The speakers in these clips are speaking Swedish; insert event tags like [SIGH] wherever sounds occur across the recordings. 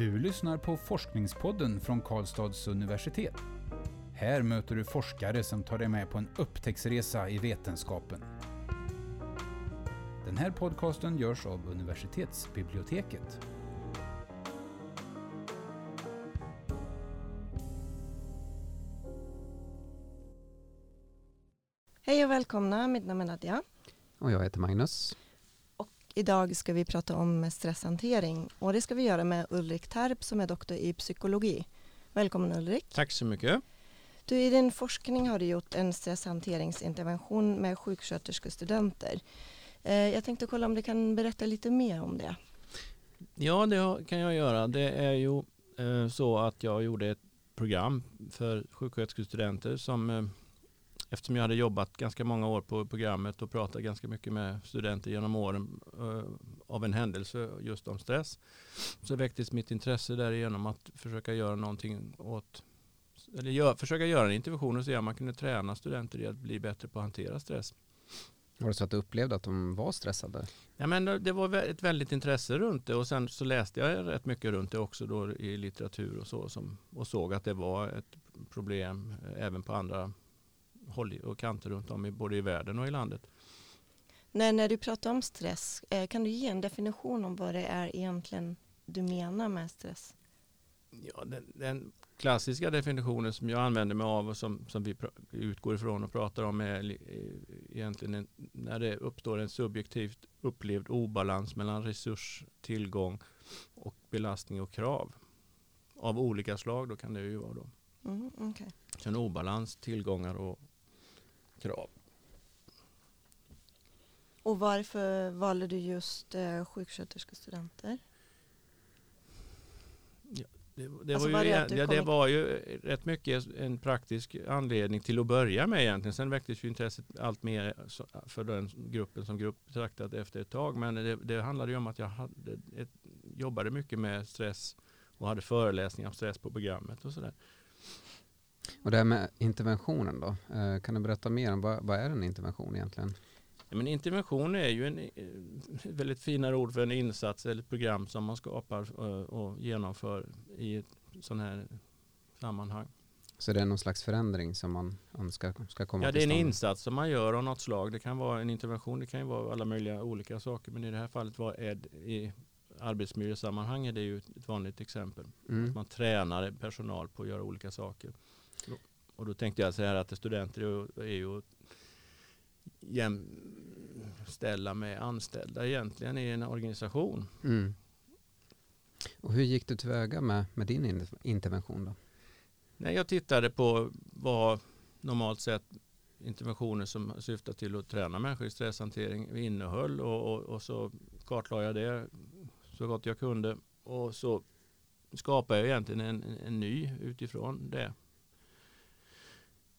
Du lyssnar på Forskningspodden från Karlstads universitet. Här möter du forskare som tar dig med på en upptäcktsresa i vetenskapen. Den här podcasten görs av universitetsbiblioteket. Hej och välkomna, mitt namn är Nadja. Och jag heter Magnus. Idag ska vi prata om stresshantering och det ska vi göra med Ulrik Terp som är doktor i psykologi. Välkommen Ulrik. Tack så mycket. Du, I din forskning har du gjort en stresshanteringsintervention med sjuksköterskestudenter. Eh, jag tänkte kolla om du kan berätta lite mer om det. Ja, det kan jag göra. Det är ju eh, så att jag gjorde ett program för sjuksköterskestudenter som eh, eftersom jag hade jobbat ganska många år på programmet och pratat ganska mycket med studenter genom åren uh, av en händelse just om stress. Så väcktes mitt intresse därigenom att försöka göra någonting åt eller gör, försöka göra en intervention och se om man kunde träna studenter i att bli bättre på att hantera stress. Var det så att du upplevde att de var stressade? Ja, men det var ett väldigt intresse runt det och sen så läste jag rätt mycket runt det också då i litteratur och så som, och såg att det var ett problem även på andra håll och kanter runt om i både i världen och i landet. Nej, när du pratar om stress, eh, kan du ge en definition om vad det är egentligen du menar med stress? Ja, den, den klassiska definitionen som jag använder mig av och som, som vi utgår ifrån och pratar om är egentligen en, när det uppstår en subjektivt upplevd obalans mellan resurs, tillgång och belastning och krav. Av olika slag då kan det ju vara då. Mm, okay. Så en obalans, tillgångar och, krav. Och varför valde du just eh, sjuksköterskestudenter? Ja, det, det, alltså var ju, det, ja, det var ju rätt mycket en praktisk anledning till att börja med egentligen. Sen väcktes ju intresset allt mer för den gruppen som grupp betraktat efter ett tag. Men det, det handlade ju om att jag hade ett, jobbade mycket med stress och hade föreläsningar om stress på programmet och sådär. Och det här med interventionen då, eh, kan du berätta mer om vad, vad är en intervention egentligen? Ja, men intervention är ju en eh, väldigt finare ord för en insats eller ett program som man skapar eh, och genomför i ett sån här sammanhang. Så det är någon slags förändring som man önskar ska komma Ja, det är en insats som man gör av något slag. Det kan vara en intervention, det kan ju vara alla möjliga olika saker. Men i det här fallet var Ed i arbetsmiljösammanhang är det ju ett vanligt exempel. Mm. Att man tränar personal på att göra olika saker. Och då tänkte jag så här att studenter är ju jämställa med anställda egentligen i en organisation. Mm. Och hur gick du tillväga med, med din intervention då? Nej, jag tittade på vad normalt sett interventioner som syftar till att träna människor i stresshantering innehöll och, och, och så kartlade jag det så gott jag kunde och så skapade jag egentligen en, en ny utifrån det.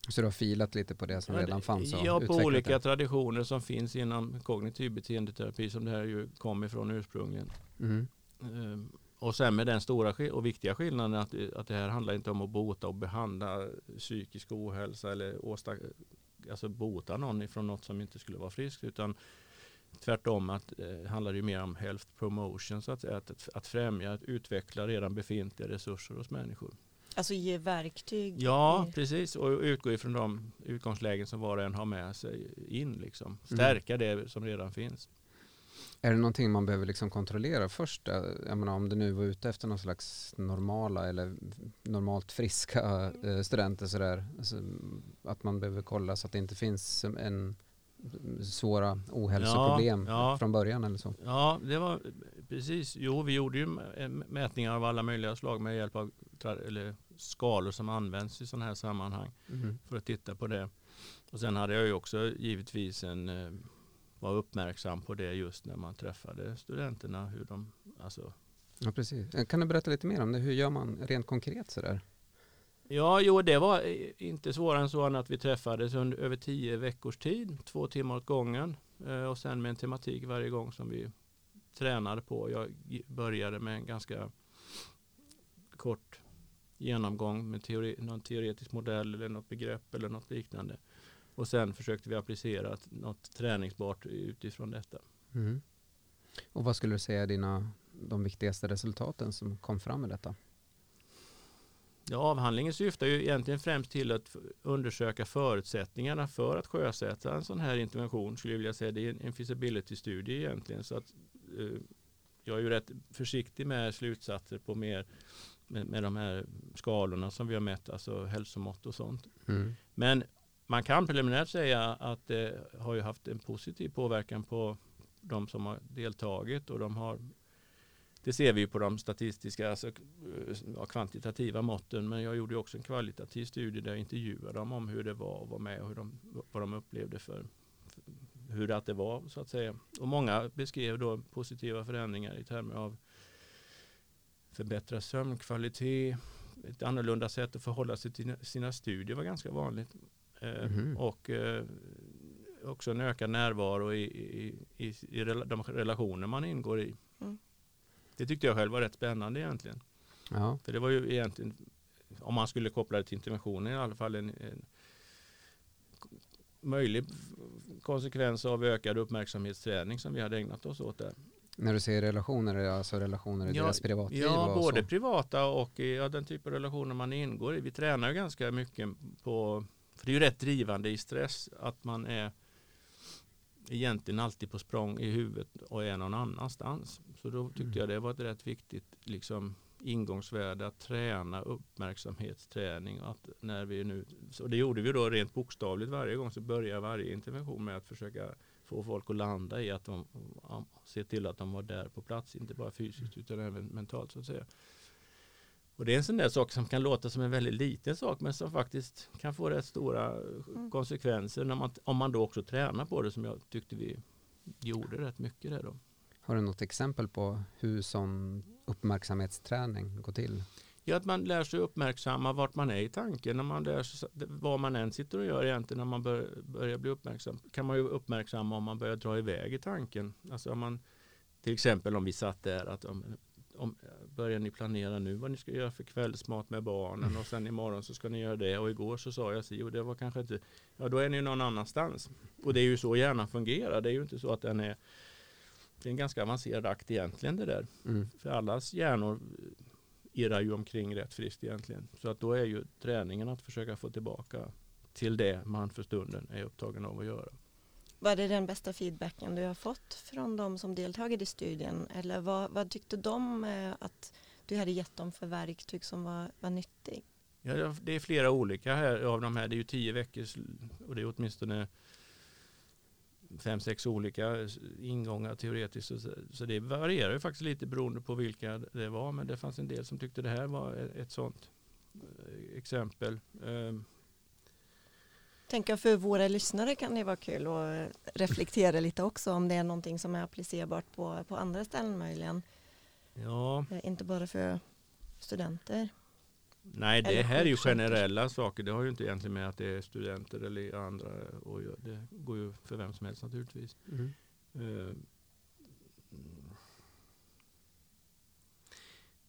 Så du har filat lite på det som ja, redan fanns? ja, på olika det. traditioner som finns inom kognitiv beteendeterapi som det här ju kom ifrån ursprungligen. Mm. Um, och sen med den stora och viktiga skillnaden att, att det här handlar inte om att bota och behandla psykisk ohälsa eller åsta, alltså bota någon ifrån något som inte skulle vara friskt utan tvärtom att det eh, handlar ju mer om health promotion så att, att, att främja, att utveckla redan befintliga resurser hos människor. Alltså ge verktyg? Ja, precis. Och utgå ifrån de utgångslägen som var och en har med sig in. Liksom. Mm. Stärka mm. det som redan finns. Är det någonting man behöver liksom kontrollera först? Jag menar, om du nu var ute efter någon slags normala eller normalt friska eh, studenter sådär. Alltså, att man behöver kolla så att det inte finns en svåra ohälsoproblem ja, ja. från början eller så? Ja, det var precis. Jo, vi gjorde ju mätningar av alla möjliga slag med hjälp av eller skalor som används i sådana här sammanhang mm. för att titta på det. Och sen hade jag ju också givetvis en eh, var uppmärksam på det just när man träffade studenterna. Hur de, alltså... Ja, precis. Kan du berätta lite mer om det? Hur gör man rent konkret sådär? Ja, jo, det var inte svårare än så att vi träffades under över tio veckors tid, två timmar åt gången eh, och sen med en tematik varje gång som vi tränade på. Jag började med en ganska kort genomgång med teori, någon teoretisk modell eller något begrepp eller något liknande. Och sen försökte vi applicera något träningsbart utifrån detta. Mm. Och vad skulle du säga är dina de viktigaste resultaten som kom fram i detta? Ja, avhandlingen syftar ju egentligen främst till att undersöka förutsättningarna för att sjösätta en sån här intervention. Skulle jag vilja säga. Det är en feasibility-studie egentligen. Så att, eh, jag är ju rätt försiktig med slutsatser på mer med, med de här skalorna som vi har mätt, alltså hälsomått och sånt. Mm. Men man kan preliminärt säga att det har ju haft en positiv påverkan på de som har deltagit och de har det ser vi på de statistiska, alltså kvantitativa måtten. Men jag gjorde också en kvalitativ studie där jag intervjuade dem om hur det var att vara med och hur de, vad de upplevde för, hur att det var så att säga. Och många beskrev då positiva förändringar i termer av förbättrad sömnkvalitet, ett annorlunda sätt att förhålla sig till sina studier var ganska vanligt. Mm. Och eh, också en ökad närvaro i, i, i, i de relationer man ingår i. Mm. Det tyckte jag själv var rätt spännande egentligen. Ja. För det var ju egentligen, om man skulle koppla det till interventionen i alla fall, en, en möjlig konsekvens av ökad uppmärksamhetsträning som vi hade ägnat oss åt där. När du säger relationer, är det alltså relationer i ja, deras privatliv? Ja, både så? privata och ja, den typ av relationer man ingår i. Vi tränar ju ganska mycket på, för det är ju rätt drivande i stress att man är egentligen alltid på språng i huvudet och är någon annanstans. Så då tyckte mm. jag det var ett rätt viktigt liksom, ingångsvärde att träna uppmärksamhetsträning. Att när vi nu, så det gjorde vi då rent bokstavligt varje gång så börjar varje intervention med att försöka få folk att landa i att de ser till att de var där på plats, inte bara fysiskt utan även mentalt så att säga. Och det är en sån där sak som kan låta som en väldigt liten sak men som faktiskt kan få rätt stora mm. konsekvenser när man, om man då också tränar på det som jag tyckte vi gjorde rätt mycket där då. Har du något exempel på hur sån uppmärksamhetsträning går till? Ja, att man lär sig uppmärksamma vart man är i tanken. När man lär sig, vad man än sitter och gör egentligen när man bör, börjar bli uppmärksam. kan man ju uppmärksamma om man börjar dra iväg i tanken. Alltså om man, till exempel om vi satt där att om, om, börjar ni planera nu vad ni ska göra för kvällsmat med barnen och sen imorgon så ska ni göra det och igår så sa jag så, och det var kanske inte, ja då är ni någon annanstans. Och det är ju så hjärnan fungerar, det är ju inte så att den är det är en ganska avancerad akt egentligen det där. Mm. För allas hjärnor irrar ju omkring rätt friskt egentligen. Så att då är ju träningen att försöka få tillbaka till det man för stunden är upptagen av att göra. Var det den bästa feedbacken du har fått från de som deltagit i studien? Eller vad, vad tyckte de eh, att du hade gett dem för verktyg som var, var nyttig? Ja, det är flera olika här av de här. Det är ju tio veckors och det är åtminstone fem, sex olika ingångar teoretiskt. Så det varierar ju faktiskt lite beroende på vilka det var. Men det fanns en del som tyckte det här var ett sånt eh, exempel. Ehm. Tänker för våra lyssnare kan det vara kul att reflektera lite också om det är någonting som är applicerbart på, på andra ställen möjligen. Ja. Eh, inte bara för studenter. Nej, det här är ju generella saker. Det har ju inte egentligen med att det är studenter eller andra och Det går ju för vem som helst naturligtvis. Mm. Uh,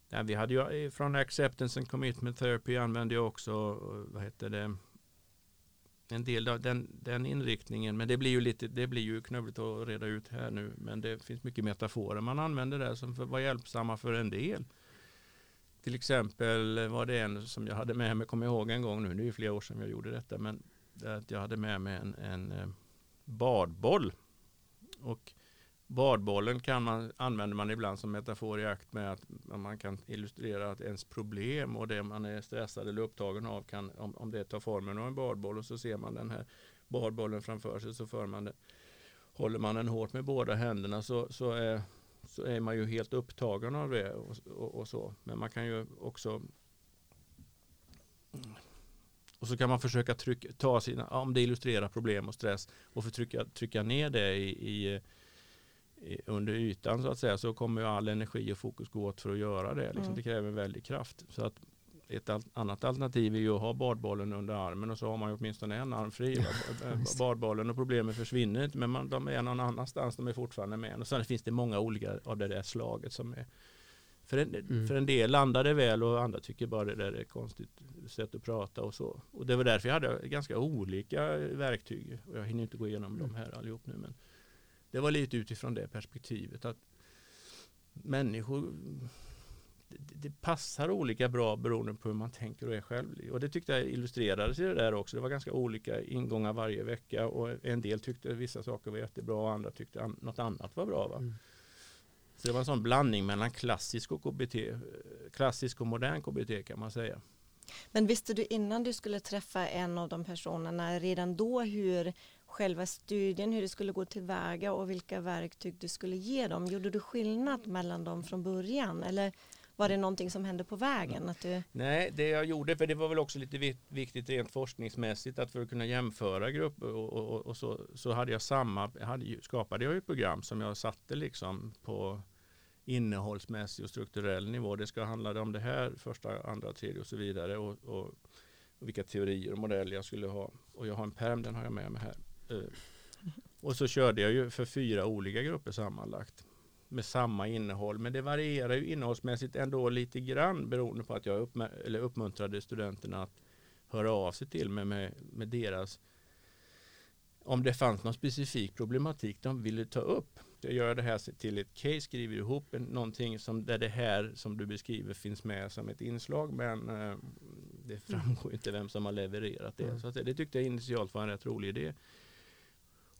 ja, vi hade ju från Acceptance and Commitment Therapy använde jag också, vad heter det, en del av den, den inriktningen. Men det blir ju lite, det blir ju knövligt att reda ut här nu. Men det finns mycket metaforer man använder där som var hjälpsamma för en del. Till exempel eh, var det en som jag hade med mig, kommer jag ihåg en gång nu, det är ju flera år sedan jag gjorde detta, men att jag hade med mig en, en eh, badboll. Och badbollen kan man, använder man ibland som metafor i akt med att man kan illustrera att ens problem och det man är stressad eller upptagen av kan, om, om det tar formen av en badboll och så ser man den här badbollen framför sig så för man det, håller man den hårt med båda händerna så, så är så är man ju helt upptagen av det och, och, och, så. Men man kan ju också och så kan man försöka trycka, ta sina, om det illustrerar problem och stress och försöka trycka ner det i, i, i, under ytan så att säga så kommer ju all energi och fokus gå åt för att göra det. Liksom, mm. Det kräver en väldig kraft. Så att ett annat alternativ är ju att ha badbollen under armen och så har man ju åtminstone en arm fri. badbollen och problemet försvinner inte men man, de är någon annanstans, de är fortfarande med. Och sen finns det många olika av det där slaget som är för en, mm. för en del landar det väl och andra tycker bara det där är konstigt sätt att prata och så. Och det var därför jag hade ganska olika verktyg. Och jag hinner inte gå igenom mm. dem här allihop nu. Men det var lite utifrån det perspektivet. att människor det, det passar olika bra beroende på hur man tänker och är själv. Och det tyckte jag illustrerades i det där också. Det var ganska olika ingångar varje vecka och en del tyckte vissa saker var jättebra och andra tyckte an något annat var bra. Va? Mm. Så det var en sån blandning mellan klassisk och KBT, klassisk och modern KBT kan man säga. Men visste du innan du skulle träffa en av de personerna redan då hur själva studien, hur det skulle gå tillväga och vilka verktyg du skulle ge dem? Gjorde du skillnad mellan dem från början? Eller var det någonting som hände på vägen? Att du... Nej, det jag gjorde, för det var väl också lite viktigt rent forskningsmässigt att för att kunna jämföra grupper och, och, och så, så hade jag samma, hade, skapade jag ju program som jag satte liksom på innehållsmässig och strukturell nivå. Det ska handla om det här, första, andra, tredje och så vidare. Och, och, och vilka teorier och modeller jag skulle ha. Och jag har en perm, den har jag med mig här. Eh, och så körde jag ju för fyra olika grupper sammanlagt med samma innehåll. Men det varierar ju innehållsmässigt ändå lite grann beroende på att jag eller uppmuntrade studenterna att höra av sig till mig med, med deras om det fanns någon specifik problematik de ville ta upp. Jag gör det här till ett case, skriver ihop en, någonting som där det här som du beskriver finns med som ett inslag men eh, det framgår inte vem som har levererat det. Mm. Så det tyckte jag initialt var en rätt rolig idé.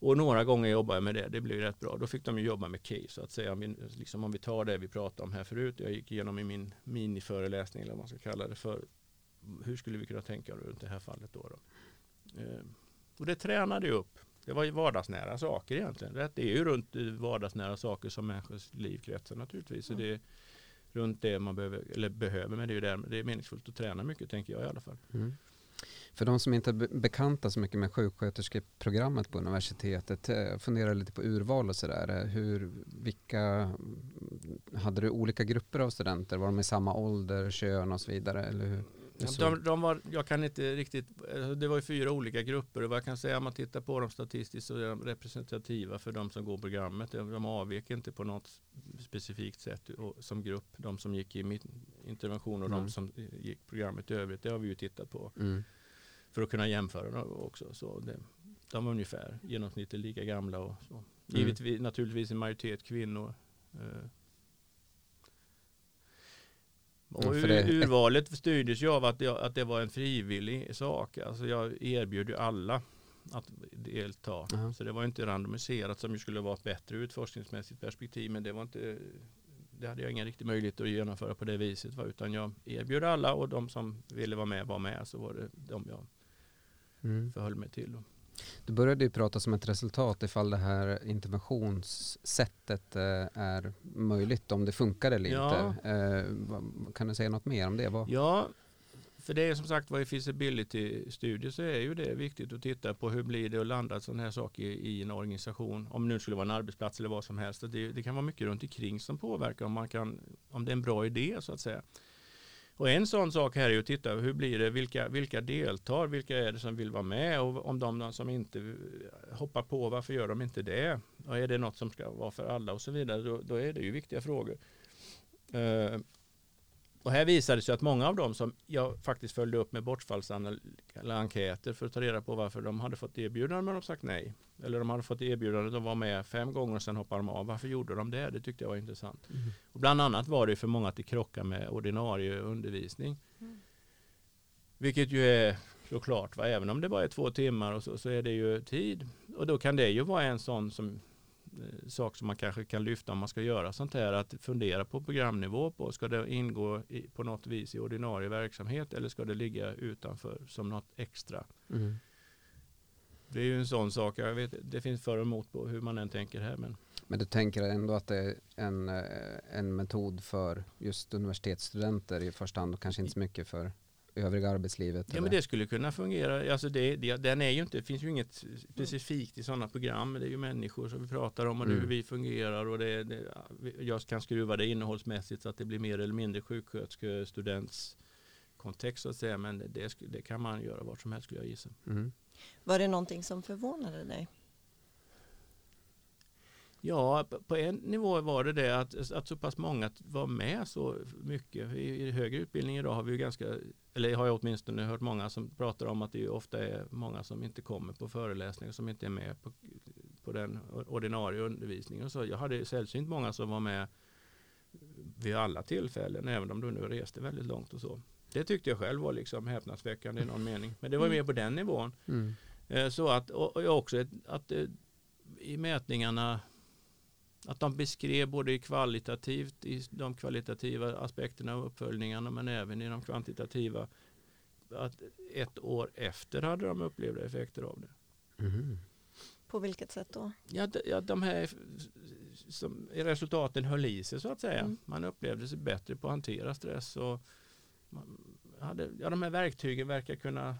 Och några gånger jobbade jag med det, det blev rätt bra. Då fick de ju jobba med case så att säga. Liksom om vi tar det vi pratade om här förut. Jag gick igenom i min miniföreläsning eller vad man ska kalla det för. Hur skulle vi kunna tänka runt det här fallet då? då? Eh, och det tränade ju upp. Det var ju vardagsnära saker egentligen. Det är ju runt vardagsnära saker som människors liv kretsar naturligtvis. Så mm. det är runt det man behöver, eller behöver, men det är ju där, det är meningsfullt att träna mycket tänker jag i alla fall. Mm. För de som inte är bekanta så mycket med sjuksköterskeprogrammet på universitetet, fundera funderar lite på urval och sådär. Eh, vilka, mm, hade du olika grupper av studenter? Var de i samma ålder, kön och så vidare? Eller hur? De, de, var, jag kan inte riktigt, eh, det var ju fyra olika grupper och vad jag kan säga om man tittar på dem statistiskt så är de representativa för de som går programmet. De avvek inte på något specifikt sätt som grupp. De som gick i intervention och mm. de som gick programmet i övrigt. Det har vi ju tittat på. Mm. För att kunna jämföra dem också. Så det, de var ungefär genomsnittligt lika gamla och så. Mm. Givetvis naturligtvis en majoritet kvinnor. Eh, och det... urvalet styrdes ju av att det, att det var en frivillig sak. Alltså jag erbjöd ju alla att delta. Uh -huh. Så det var inte randomiserat som ju skulle vara ett bättre utforskningsmässigt perspektiv. Men det var inte det hade jag ingen riktig möjlighet att genomföra på det viset. Va? Utan jag erbjöd alla och de som ville vara med var med. Så var det de jag mm. förhöll mig till. Du började ju prata som ett resultat ifall det här interventionssättet eh, är möjligt, om det funkar eller ja. inte. Eh, kan du säga något mer om det? Vad? Ja, för det är som sagt var i feasibility-studier så är ju det viktigt att titta på hur blir det att landa sån här sak i, i, en organisation. Om det nu skulle vara en arbetsplats eller vad som helst. Det, det kan vara mycket runt omkring som påverkar om, man kan, om det är en bra idé så att säga. Och en sån sak här är att titta hur blir det, vilka, vilka deltar, vilka är det som vill vara med och om de som inte hoppar på, varför gör de inte det? Och är det något som ska vara för alla och så vidare, då, då är det ju viktiga frågor. Uh, och här visade det sig att många av dem som jag faktiskt följde upp med bortfallsenkäter för att ta reda på varför de hade fått erbjudande men de sagt nej. Eller de hade fått erbjudande att vara med fem gånger och sen hoppade de av. Varför gjorde de det? Det tyckte jag var intressant. Mm. Och bland annat var det för många att det krockar med ordinarie undervisning. Mm. Vilket ju är såklart, va? även om det bara är två timmar och så, så är det ju tid. Och då kan det ju vara en sån som sak som man kanske kan lyfta om man ska göra sånt här. Att fundera på programnivå på. Ska det ingå i, på något vis i ordinarie verksamhet eller ska det ligga utanför som något extra? Mm. Det är ju en sån sak. Jag vet, det finns för och emot på hur man än tänker här. Men, men du tänker ändå att det är en, eh, en metod för just universitetsstudenter i första hand och kanske inte så mycket för övriga arbetslivet? Ja, eller? men det skulle kunna fungera. Alltså det, det, den är ju inte, det finns ju inget specifikt i sådana program. Det är ju människor som vi pratar om och mm. hur vi fungerar. Och det, det, jag kan skruva det innehållsmässigt så att det blir mer eller mindre sjuksköterskestudents kontext så att säga. Men det, det, kan man göra vart som helst skulle jag gissa. Mm. Var det någonting som förvånade dig? Ja, på en nivå var det det att, att så pass många var med så mycket. I, i högre utbildning idag har vi ju ganska, eller har jag åtminstone hört många som pratar om att det ofta är många som inte kommer på föreläsningar, som inte är med på, på den ordinarie undervisningen. Så jag hade sällsynt många som var med vid alla tillfällen, även om du nu reste väldigt långt och så. Det tyckte jag själv var liksom häpnadsväckande i någon mening. Men det var Mm. mer på den nivån. Mm. Eh, Så att, och också att eh, i mätningarna att de beskrev både i kvalitativt, i de kvalitativa aspekterna och uppföljningarna men även i de kvantitativa att ett år efter hade de upplevda effekter av det. Mhm. På vilket sätt då? Ja, de, ja, de här som, resultaten höll i sig så att säga. Mm. Man upplevde sig bättre på att hantera stress och man hade, ja, de här verktygen verkar kunna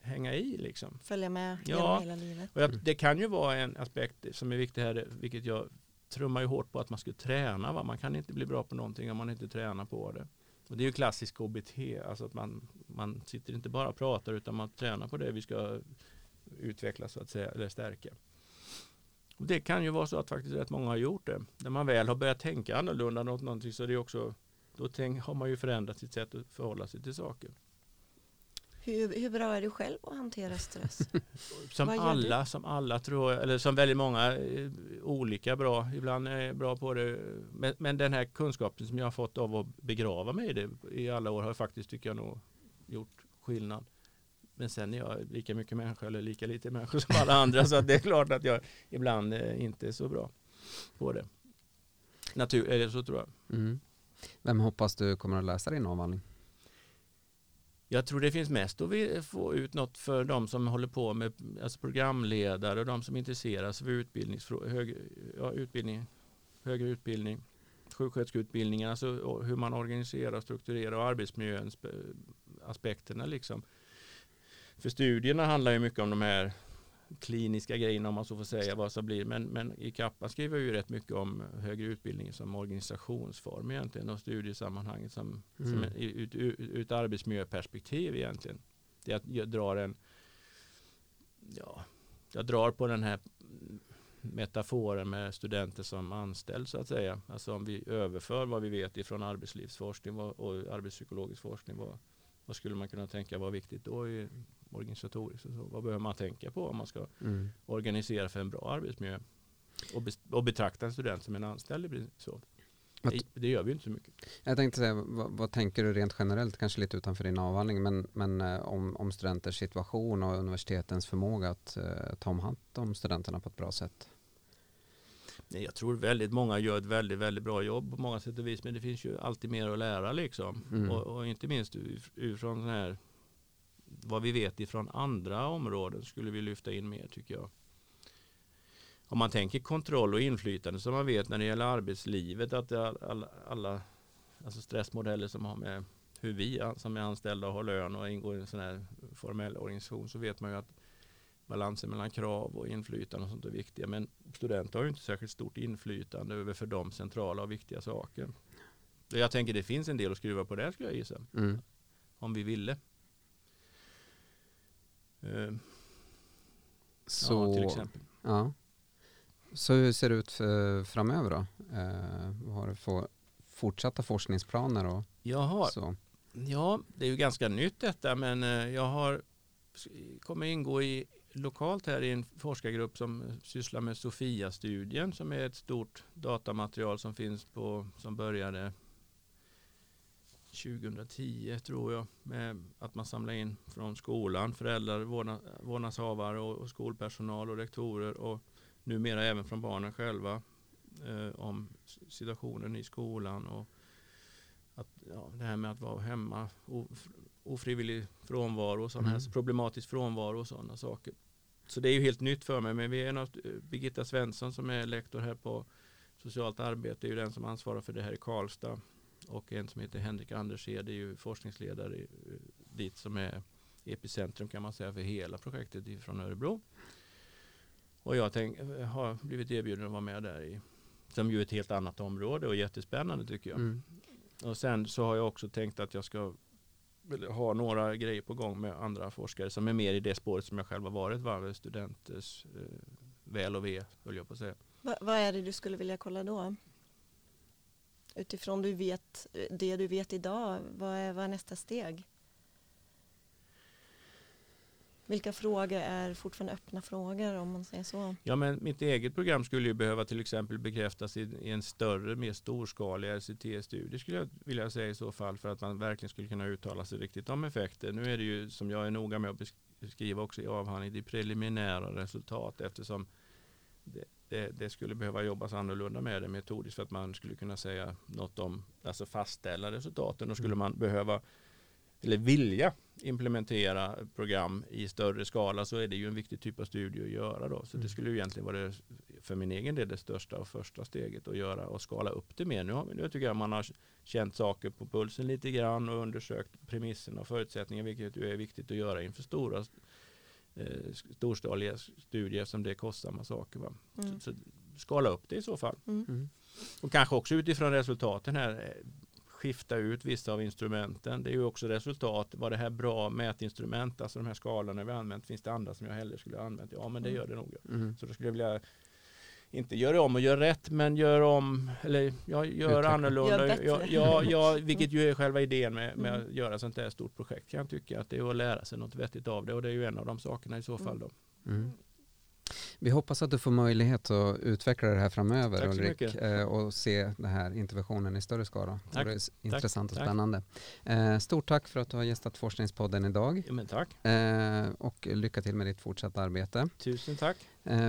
hänga i liksom. Följa med Ja. hela livet? Och jag, det kan ju vara en aspekt som är viktig här, vilket jag trummar ju hårt på att man ska träna. Va? Man kan inte bli bra på någonting om man inte tränar på det. Och det är ju klassisk KBT, alltså att man, man sitter inte bara och pratar utan man tränar på det vi ska utveckla så att säga, eller stärka. Och det kan ju vara så att faktiskt rätt många har gjort det. När man väl har börjat tänka annorlunda något, någonting så är det också, då tänk, har man ju förändrat sitt sätt att förhålla sig till saker. Hur, hur bra är du själv att hantera stress? [LAUGHS] Som alla, som alla tror jag, eller som väldigt många eh, olika bra, ibland är bra på det. Men, men den här kunskapen som jag har fått av att begrava mig i det i alla år har faktiskt, tycker jag nog, gjort skillnad. Men sen är jag lika mycket människa eller lika lite människa [LAUGHS] som alla andra så att det är klart att jag ibland eh, inte är så bra på det. Natur, är det så tror jag. Mm. Vem hoppas du kommer att läsa din avhandling? Jag tror det finns mest att få ut något för de som håller på med alltså programledare och de som intresserar sig för hög, ja, utbildning, högre utbildning, sjuksköterskeutbildningen, alltså hur man organiserar och strukturerar och arbetsmiljöaspekterna. Eh, liksom. För studierna handlar ju mycket om de här kliniska grejerna om man så får säga vad som blir. Men, men i Kappa skriver ju rätt mycket om högre utbildning som organisationsform egentligen och studiesammanhanget som, som Mm. en- ut, ut, ut arbetsmiljöperspektiv egentligen. Det är att jag drar en ja, jag drar på den här metaforen med studenter som anställd så att säga. Alltså om vi överför vad vi vet ifrån arbetslivsforskning och arbetspsykologisk forskning. Vad, vad skulle man kunna tänka vara viktigt då i organisatoriskt? Och så? Vad behöver man tänka på om man ska Mm. organisera för en bra arbetsmiljö? Och, bes- och betrakta en student som en anställd. Så. Det, det gör vi inte så mycket. Jag tänkte säga, vad, vad tänker du rent generellt, kanske lite utanför din avhandling, men, men eh, om, om studenters situation och universitetens förmåga att eh, ta om hand om studenterna på ett bra sätt? Nej, Jag tror väldigt många gör ett väldigt, väldigt bra jobb på många sätt och vis. Men det finns ju alltid mer att lära liksom. Mm. Och, och inte minst ur- utifrån sån här vad vi vet ifrån andra områden skulle vi lyfta in mer tycker jag. Om man tänker kontroll och inflytande som man vet när det gäller arbetslivet att alla, alla alltså stressmodeller som har med hur vi som är anställda har lön och ingår i en sån här formell organisation så vet man ju att balansen mellan krav och inflytande och sånt är viktiga. Men studenter har ju inte särskilt stort inflytande över för dem centrala och viktiga saker. Jag tänker det finns en del att skruva på där skulle jag gissa. Mm. Om vi ville. Eh, Så, Ja, till exempel. Ja. Så hur ser det ut för, framöver då? Eh, vad har du för fortsatta forskningsplaner och Jag har, så? ja, det är ju ganska nytt detta men eh, jag har kommer ingå i lokalt här i en forskargrupp som sysslar med Sofia-studien som är ett stort datamaterial som finns på som började 2010 tror jag med att man samlar in från skolan, föräldrar, vårdna- vårdnadshavare och, skolpersonal och rektorer och numera även från barnen själva eh, om situationen i skolan och att, ja, det här med att vara hemma, of, ofrivillig frånvaro och här Mm. problematisk frånvaro och sådana saker. Så det är ju helt nytt för mig men vi är något, Birgitta Svensson som är lektor här på socialt arbete är ju den som ansvarar för det här i Karlstad och en som heter Henrik Andershed är ju forskningsledare i- dit som är epicentrum kan man säga för hela projektet från Örebro. Och jag tänk, har blivit erbjuden att vara med där i som ju är ett helt annat område och jättespännande tycker jag. Mm. Och sen så har jag också tänkt att jag ska ha några grejer på gång med andra forskare som är mer i det spåret som jag själv har varit, va? studenters eh, väl och ve, höll jag på att säga. Va, vad är det du skulle vilja kolla då? Utifrån du vet, det du vet idag, vad är, vad är nästa steg? vilka frågor är fortfarande öppna frågor om man säger så? Ja, men mitt eget program skulle ju behöva till exempel bekräftas i, i en större, mer storskalig RCT-studie skulle jag vilja säga i så fall för att man verkligen skulle kunna uttala sig riktigt om effekter. Nu är det ju som jag är noga med att beskriva också i avhandlingen, det är preliminära resultat eftersom det, det, det, skulle behöva jobbas annorlunda med det metodiskt för att man skulle kunna säga något om, alltså fastställa resultaten. Då skulle mm. man behöva eller vilja implementera program i större skala så är det ju en viktig typ av studie att göra då. Så det mm. skulle ju egentligen vara det, för min egen del det största och första steget att göra och skala upp det mer. Nu, har, nu tycker jag man har känt saker på pulsen lite grann och undersökt premisserna och förutsättningar vilket ju är viktigt att göra inför stora eh, storskaliga studier som det är kostsamma saker. Va? Mm. Så, så, skala upp det i så fall. Mm. mm. Och kanske också utifrån resultaten här eh, skifta ut vissa av instrumenten. Det är ju också resultat. Var det här bra mätinstrument? Alltså de här skalorna vi har använt. Finns det andra som jag hellre skulle ha använt? Ja, men det mm. gör det nog. Mm. Så då skulle jag vilja inte göra om och göra rätt, men gör om, eller ja, gör Utveckling. annorlunda. Gör ja, ja, ja, [LAUGHS] vilket ju är själva idén med, med mm. att göra sånt här stort projekt kan jag tycka. Att det är att lära sig något vettigt av det och det är ju en av de sakerna i så fall. Då. Mm. Vi hoppas att du får möjlighet att utveckla det här framöver Ulrik eh, och se den här interventionen i större skala. Tack. Det är intressant tack. och spännande. Tack. Stort tack för att du har gästat Forskningspodden idag. Ja, tack. Eh, och lycka till med ditt fortsatta arbete. Tusen tack.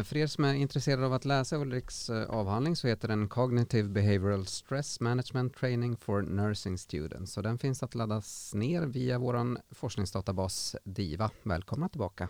För er som är intresserade av att läsa Ulriks avhandling så heter den Cognitive Behavioral Stress Management Training for Nursing Students. Och den finns att laddas ner via vår forskningsdatabas DIVA. Välkomna tillbaka.